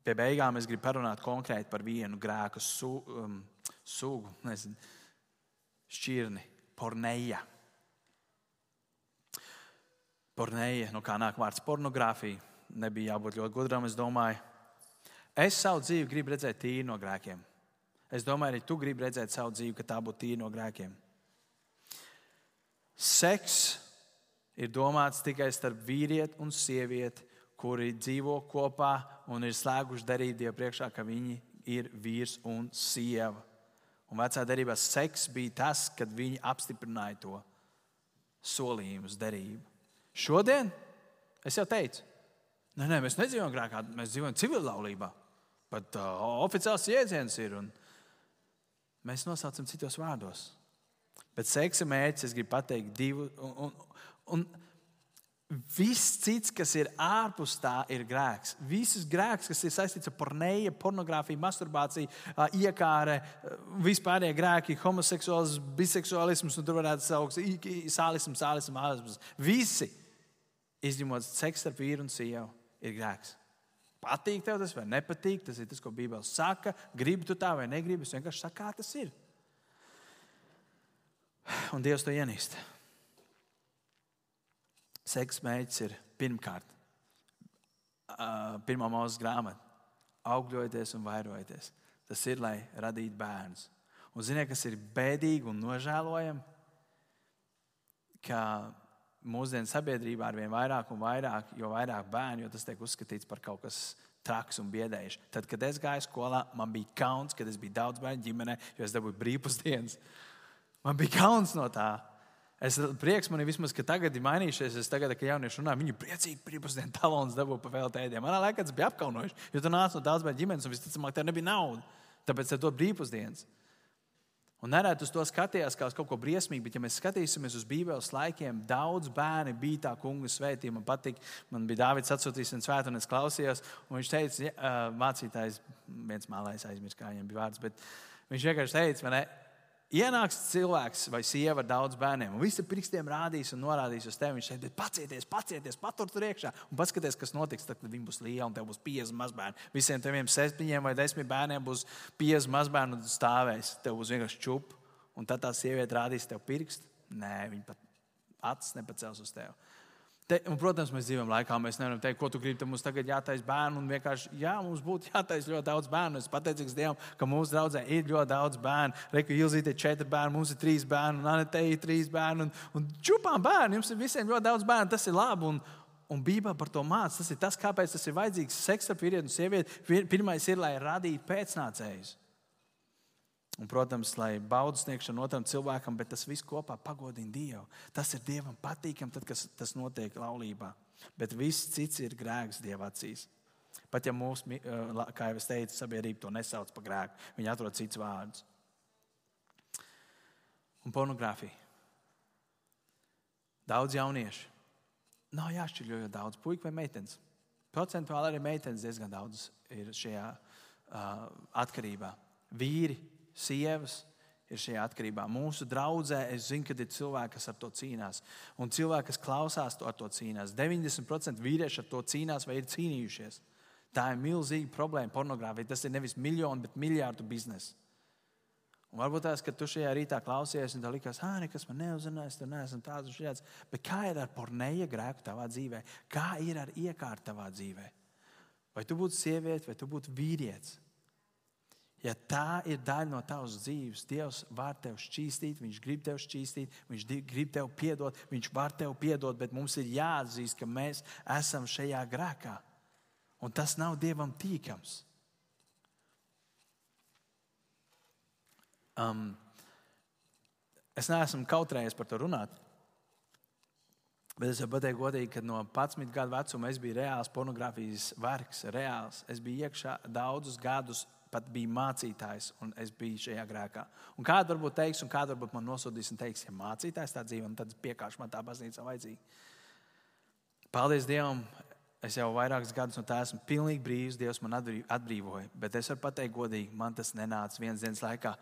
pie beigām es gribu parunāt konkrēti par vienu grēku su, um, sugu, nezinu, šķirni, porneja. Pornēja, nu kā nāk vārds pornogrāfija, nebija jābūt ļoti gudram. Es domāju, es savu dzīvi gribu redzēt tīri no grēkiem. Es domāju, arī tu gribi redzēt savu dzīvi, ka tā būtu tīra no grēkiem. Seks ir domāts tikai starp vīrieti un sievieti, kuri dzīvo kopā un ir slēguši darīt Dievu priekšā, ka viņi ir vīrs un sieva. Un vecā darbā seks bija tas, kad viņi apstiprināja to solījumu derību. Šodien es jau teicu, nē, nē mēs nedzīvojam grēkā, mēs dzīvojam civillaulībā. Pat uh, oficiāls jēdziens ir. Mēs nosaucam citos vārdos. Bet seksa mērķis, es gribu pateikt, divu. Un, un, un Viss cits, kas ir ārpus tā, ir grēks. Visas grēks, kas ir saistīts ar pornēju, pornogrāfiju, masturbāciju, iekāre, vispārējie grēki, homoseksuāls, biseksuālisms, un tur varētu saukt sālisms, sālisms, ālisms. Visi izņemot seksu starp vīru un sievu, ir grēks. Patīk tev tas vai nepatīk, tas ir tas, ko Bībele saka. Gribi tu tā vai negribi, es vienkārši saku, kā tas ir. Un Dievs to ienīst. Seksa mērķis ir pirmkārt, pirmā mūzes grāmata, augļojieties un vairojieties. Tas ir, lai radītu bērnus. Un ziniet, kas ir bēdīgi un nožēlojami? Ka mūsdienu sabiedrībā ar vien vairāk un vairāk, jo vairāk bērnu, jo tas tiek uzskatīts par kaut kas traks un biedējuši. Tad, kad es gāju skolā, man bija kauns, kad es biju daudz bērnu ģimenē, jo es dabūju brīvpusdienas. Man bija kauns no tā. Es prieks man ir vismaz, ka tagad ir mainījušies. Es tagad, kad jaunieši runā, viņi priecīgi brīvpusdienu talons dabū pa vēl tēdiem. Manā laikā tas bija apkaunojuši, jo tu nāc no daudz bērnu ģimenes un visticamāk tev nebija naudas. Tāpēc tev dod brīvpusdienas. Un nereti uz to skatījās kā uz kaut ko briesmīgu, bet, ja mēs skatīsimies uz Bībeles laikiem, daudz bērni bija tā kunga svētī. Man patīk, man bija Dārvids atsūtījis un svētu, un es klausījos. Un viņš teica, ja, mācītājs, viens mālais aizmirst, kā viņam bija vārds, bet viņš vienkārši teica, man, Ienāks cilvēks vai sieva ar daudz bērniem, un visi pirkstiem rādīs un norādīs uz tevi. Viņš teiks, pacieties, pacieties, patur tur iekšā un paskaties, kas notiks. Tad, kad viņi būs lieli un tev būs 50 mazbērni. Visiem teviem septiņiem vai desmit bērniem būs 50 mazbērni un stāvēs. Tev būs vienkārši čūp, un tad tā sieviete rādīs tev pirkstu. Nē, viņa pat acis nepacels uz tevi. Te, un, protams, mēs dzīvojam laikā, mēs nevaram teikt, ko tu gribi. Tad mums tagad jātaisa bērnu. Vienkārši, jā, mums būtu jātaisa ļoti daudz bērnu. Es pateicīgs Dievam, ka mūsu draudzē ir ļoti daudz bērnu. Reku Ilzīte ir četri bērni, mums ir trīs bērni, un Anetei ir trīs bērni. Un, un čupām bērni, jums ir visiem ļoti daudz bērnu. Tas ir labi. Un, un Bībelē par to mācās. Tas ir tas, kāpēc tas ir vajadzīgs. Seks ar vīrieti un sievieti. Pirmais ir, lai radītu pēcnācējus. Un, protams, lai baudu sniegšanu otram cilvēkam, bet tas viss kopā pagodina Dievu. Tas ir Dievam patīkami, tad, kad tas notiek laulībā. Bet viss cits ir grēks Dieva acīs. Pat ja mūsu, kā jau es teicu, sabiedrība to nesauc par grēku, viņi atrod cits vārdus. Un pornogrāfija. Daudz jauniešu. Nav jāšķiļo, jo daudz puiku vai meitenes. Procentuāli arī meitenes diezgan daudz ir šajā uh, atkarībā. Vīri sievas ir šajā atkarībā. Mūsu draudzē es zinu, ka ir cilvēki, kas ar to cīnās. Un cilvēki, kas klausās, to ar to cīnās. 90% vīrieši ar to cīnās vai ir cīnījušies. Tā ir milzīga problēma pornogrāfija. Tas ir nevis miljonu, bet miljardu biznesa. Un varbūt tās, ka tu šajā rītā klausies, un tā likās, ah, nekas man neuzrunājas, tur neesam tāds un šāds. Bet kā ir ar porneja grēku tavā dzīvē? Kā ir ar iekārtu tavā dzīvē? Vai tu būtu sieviete, vai tu būtu vīrietis? Ja tā ir daļa no tavas dzīves, Dievs var tevi šķīstīt, Viņš grib tevi šķīstīt, Viņš grib tevi piedot, Viņš var tevi piedot, bet mums ir jāatzīst, ka mēs esam šajā grēkā. Un tas nav Dievam tīkams. Um, es neesmu kautrējies par to runāt. Bet es varu pateikt, godīgi, ka no 11 gadu vecuma es biju reāls pornogrāfijas vergs, reāls. Es biju iekšā daudzus gadus pat bija mācītājs, un es biju šajā grēkā. Un kāda varbūt teiks, un kāda varbūt man nosodīs, un teiks, ja mācītājs tā dzīvo, tad piekāpšu man tā baznīca vajadzīga. Paldies Dievam! Es jau vairākus gadus no tā esmu pilnīgi brīvs. Dievs man atbrīvoja. Bet es varu pateikt, godīgi, man tas nenāca vienas dienas laikā.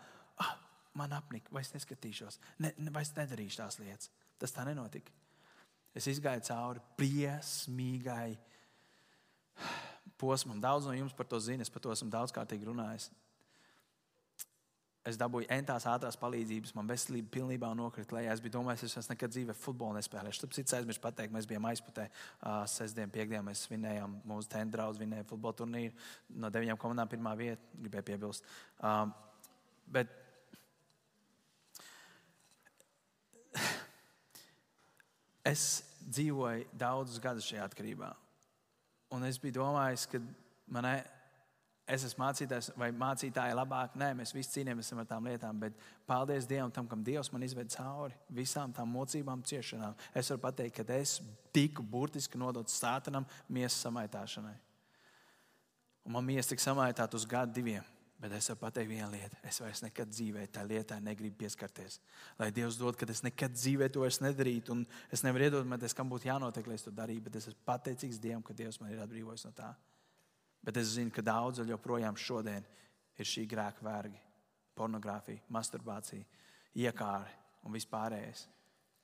Ah, man apnika, vai es neskatīšos, ne, vai es nedarīšu tās lietas. Tas tā nenotika. Es gāju cauri briesmīgai posmam. Daudz no jums par to zina, es par to esmu daudzkārtīgi runājis. Es dabūju entās ātrās palīdzības, man veselība pilnībā nokrita lejā. Es biju domājis, es nekad dzīvē futbolu nespēlēšu. Tāpēc cits aizmirst pateikt, mēs bijām aizputē. Uh, sestdien, piekdien mēs svinējām mūsu tentu draugu, vinēja futbola turnīru. No deviņām komandām pirmā vieta, gribēju piebilst. Uh, bet es dzīvoju daudzus gadus šajā atkarībā. Un es biju domājis, ka manai, es esmu mācītājs vai mācītāja labāk. Nē, mēs visi cīnāmies ar tām lietām, bet paldies Dievam, tam, kam Dievs man izved cauri visām tām mocībām, ciešanām. Es varu pateikt, ka es tiku burtiski nodots sātanam miesas samaitāšanai. Un man miesa tika samaitāta uz gadu, diviem. Bet es varu pateikt vienu lietu. Es vairs nekad dzīvē tā lietā negribu pieskarties. Lai Dievs dod, ka es nekad dzīvē to nedarītu. Un es nevaru iedomāties, kam būtu jānotiek, lai es to darītu. Bet es esmu pateicīgs Dievam, ka Dievs man ir atbrīvojis no tā. Bet es zinu, ka daudz joprojām šodien ir šī grēka vergi, pornogrāfija, masturbācija, iekāri un vispārējais.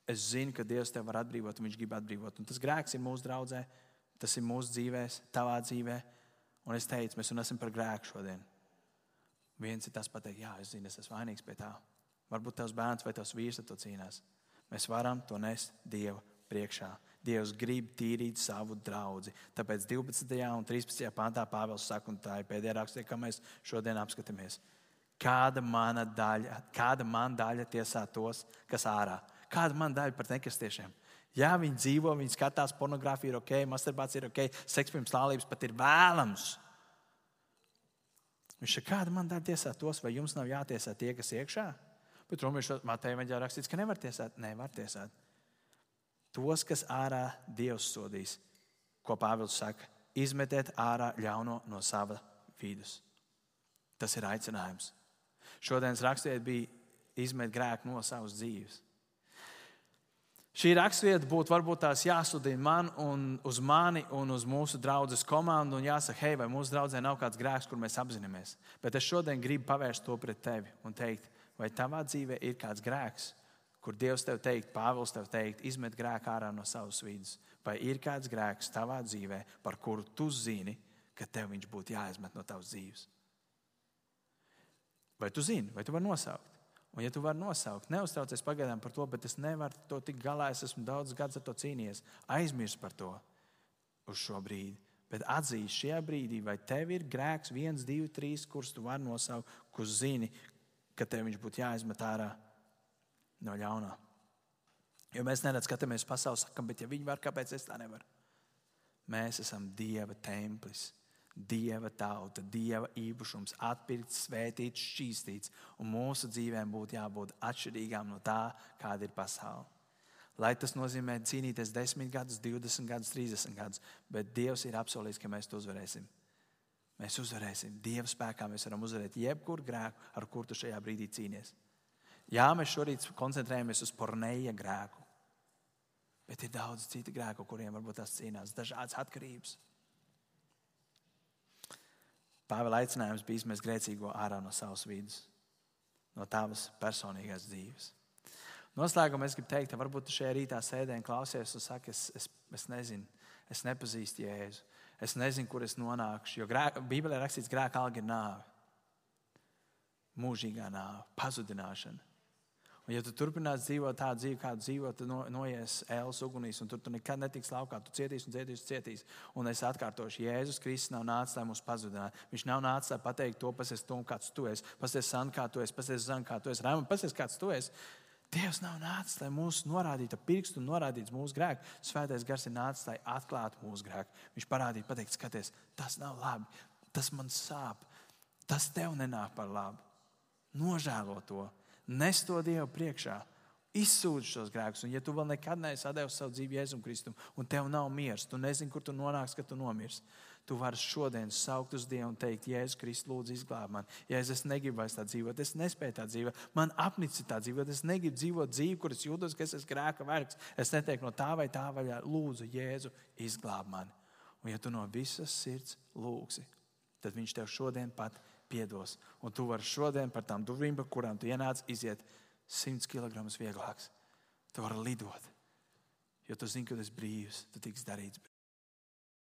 Es zinu, ka Dievs tevi var atbrīvot, un Viņš grib atbrīvot. Un tas grēks ir mūsu draudzē, tas ir mūsu dzīvēs, tavā dzīvē. Un es teicu, mēs runāsim par grēku šodien. Viens ir tas pateikt, jā, es zinu, es esmu vainīgs pie tā. Varbūt tavs bērns vai tavs vīrs to cīnās. Mēs varam to nest Dieva priekšā. Dievs grib tīrīt savu draugu. Tāpēc 12. un 13. pāntā Pāvils saka, un tā ir pēdējā rakstā, kā mēs šodien apskatāmies. Kāda mana daļa, kāda man daļa tiesā tos, kas ārā? Kāda man daļa par nekristiešiem? Jā, viņi dzīvo, viņi skatās, pornogrāfija ir ok, masturbācija ir ok, seks pirms laulības pat ir vēlams. Viņš saka, kāda man dara tiesāt tos, vai jums nav jātiesā tie, kas iekšā? Bet Romas Mateja Vaļā rakstīts, ka nevar tiesāt. Nevar tiesāt. Tos, kas ārā Dievs sodīs, ko Pāvils saka, izmetiet ārā ļauno no sava vidus. Tas ir aicinājums. Šodienas rakstiet bija izmet grēku no savas dzīves. Šī raksturvieta būtu varbūt tās jāsudina man un uz mani un uz mūsu draugu komandu. Un jāsaka, hei, vai mūsu draudzē nav kāds grēks, kur mēs apzināmies. Bet es šodien gribu pavērst to pret tevi un teikt, vai tavā dzīvē ir kāds grēks, kur Dievs tev teikt, Pāvils tev teikt, izmet grēku ārā no savas vidas. Vai ir kāds grēks tavā dzīvē, par kuru tu zini, ka tev viņš būtu jāizmet no tavas dzīves? Vai tu zini, vai tu vari nosaukt? Un, ja tu vari nosaukt, neuztraucies pagaidām par to, bet es nevaru to tikt galā. Es esmu daudz gadus ar to cīnījies. Aizmirst par to uz šo brīdi. Bet atzīst šajā brīdī, vai tev ir grēks, viens, divi, trīs, kurus tu vari nosaukt, kurus zini, ka tev viņš būtu jāizmet ārā no ļaunā. Jo mēs neredz skatāmies pasauli, sakam, bet ja viņi var, kāpēc es tā nevaru? Mēs esam Dieva templis. Dieva tauta, Dieva īpašums, atpirkts, svētīts, šķīstīts, un mūsu dzīvēm būtu jābūt atšķirīgām no tā, kāda ir pasaule. Lai tas nozīmē cīnīties 10 gadus, 20 gadus, 30 gadus, bet Dievs ir apsolījis, ka mēs to uzvarēsim. Mēs uzvarēsim. Dieva spēkā mēs varam uzvarēt jebkuru grēku, ar kuru tu šajā brīdī cīnies. Jā, mēs šorīt koncentrējamies uz porneja grēku, bet ir daudz citu grēku, kuriem varbūt tās cīnās, dažādas atkarības. Pāvila aicinājums bija izmest grēcīgo ārā no savas vidas, no tavas personīgās dzīves. Noslēgumā es gribu teikt, ka varbūt tu šajā rītā sēdē un klausies un saki, es, es, es nezinu, es nepazīstu Jēzu. Es nezinu, kur es nonākšu, jo grē, Bībelē rakstīts, ka grēka alga ir nāve, mūžīgā nāve, pazudināšana. Un, ja tu turpinās dzīvot tādu dzīvi, kādu dzīvo, tad no, noies ēlas ugunīs, un tur tu nekad netiks laukā. Tu cietīs un cietīs, un cietīs. Un es atkārtošu, Jēzus Kristus nav nācis, lai mūs pazudinātu. Viņš nav nācis, lai pateiktu to, pasies to, kāds tu esi. Pasies san, kā tu esi, pasies zan, kā tu esi. Raiman, pasies, kāds tu esi. Dievs nav nācis, lai mūs norādītu pirkstu un norādītu mūsu grēku. Svētais gars ir nācis, lai atklātu mūsu grēku. Viņš parādīja, pateikt, skaties, tas nav labi, tas man sāp, tas tev nenāk par labu. Nožēlo to nes to Dievu priekšā. Izsūdz šos grēkus, un ja tu vēl nekad neesi devis savu dzīvi Jēzum Kristum, un tev nav miers, tu nezini, kur tu nonāksi, kad tu nomirsi. Tu vari šodien saukt uz Dievu un teikt, Jēzus Kristus, lūdzu, izglāb mani. Ja es negribu vairs tā dzīvot, es nespēju tā dzīvot, man apnicis tā dzīvot, es negribu dzīvot dzīvi, kur es jūtos, ka es esmu grēka vergs. Es neteiktu no tā vai tā vaļā, lūdzu, Jēzu, izglāb mani. Un ja tu no visas sirds lūgsi, tad Viņš tev šodien pat piedos. Un tu vari šodien par tām durvīm, pa kurām tu ienāc, iziet 100 kg vieglāks. Tu vari lidot. Jo tu zini, ka tas brīvs, tu tiks darīts